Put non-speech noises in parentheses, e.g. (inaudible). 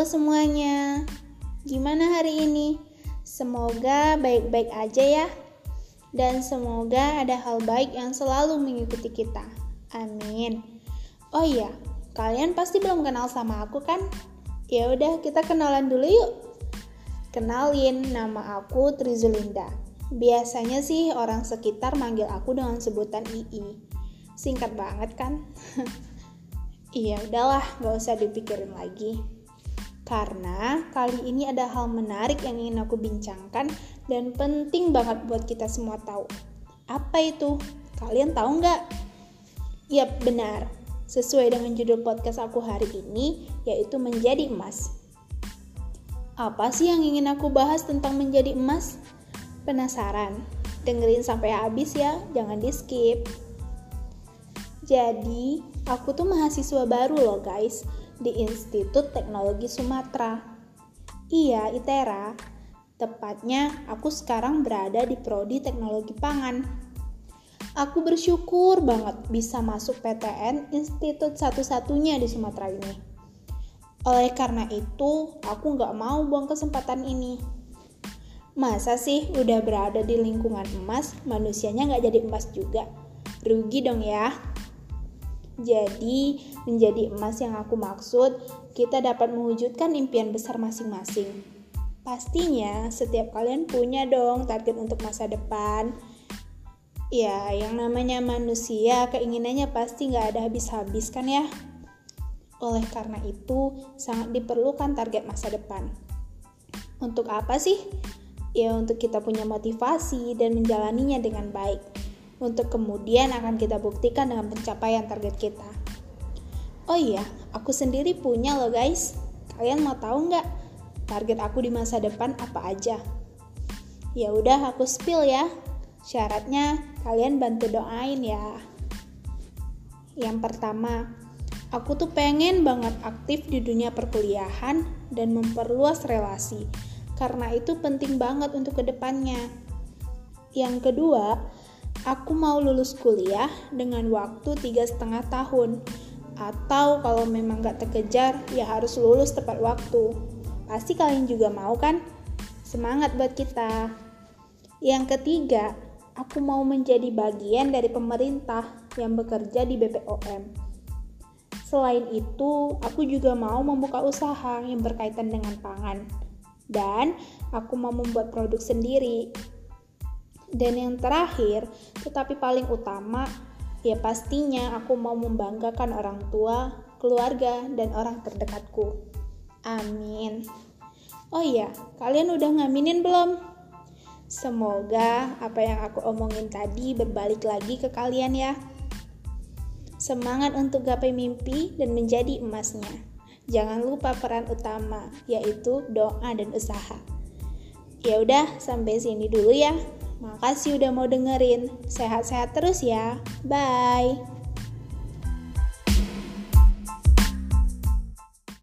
Halo semuanya, gimana hari ini? Semoga baik-baik aja ya, dan semoga ada hal baik yang selalu mengikuti kita. Amin. Oh iya, kalian pasti belum kenal sama aku kan? Ya udah, kita kenalan dulu yuk. Kenalin, nama aku Trizulinda. Biasanya sih orang sekitar manggil aku dengan sebutan II. Singkat banget kan? (laughs) Iya, udahlah, gak usah dipikirin lagi. Karena kali ini ada hal menarik yang ingin aku bincangkan dan penting banget buat kita semua tahu. Apa itu? Kalian tahu nggak? Yap, benar. Sesuai dengan judul podcast aku hari ini, yaitu menjadi emas. Apa sih yang ingin aku bahas tentang menjadi emas? Penasaran? Dengerin sampai habis ya, jangan di skip. Jadi, aku tuh mahasiswa baru loh guys di Institut Teknologi Sumatera. Iya, ITERA. Tepatnya, aku sekarang berada di Prodi Teknologi Pangan. Aku bersyukur banget bisa masuk PTN institut satu-satunya di Sumatera ini. Oleh karena itu, aku nggak mau buang kesempatan ini. Masa sih udah berada di lingkungan emas, manusianya nggak jadi emas juga? Rugi dong ya. Jadi, menjadi emas yang aku maksud, kita dapat mewujudkan impian besar masing-masing. Pastinya, setiap kalian punya dong target untuk masa depan. Ya, yang namanya manusia, keinginannya pasti nggak ada habis-habis kan ya? Oleh karena itu, sangat diperlukan target masa depan. Untuk apa sih? Ya, untuk kita punya motivasi dan menjalaninya dengan baik untuk kemudian akan kita buktikan dengan pencapaian target kita. Oh iya, aku sendiri punya loh guys. Kalian mau tahu nggak target aku di masa depan apa aja? Ya udah aku spill ya. Syaratnya kalian bantu doain ya. Yang pertama, aku tuh pengen banget aktif di dunia perkuliahan dan memperluas relasi. Karena itu penting banget untuk ke depannya. Yang kedua, aku mau lulus kuliah dengan waktu tiga setengah tahun. Atau kalau memang gak terkejar ya harus lulus tepat waktu. Pasti kalian juga mau kan? Semangat buat kita. Yang ketiga aku mau menjadi bagian dari pemerintah yang bekerja di BPOM selain itu aku juga mau membuka usaha yang berkaitan dengan pangan. Dan aku mau membuat produk sendiri dan yang terakhir, tetapi paling utama, ya pastinya aku mau membanggakan orang tua, keluarga, dan orang terdekatku. Amin. Oh iya, kalian udah ngaminin belum? Semoga apa yang aku omongin tadi berbalik lagi ke kalian ya. Semangat untuk gapai mimpi dan menjadi emasnya. Jangan lupa peran utama, yaitu doa dan usaha. Ya udah, sampai sini dulu ya. Makasih udah mau dengerin. Sehat-sehat terus ya. Bye.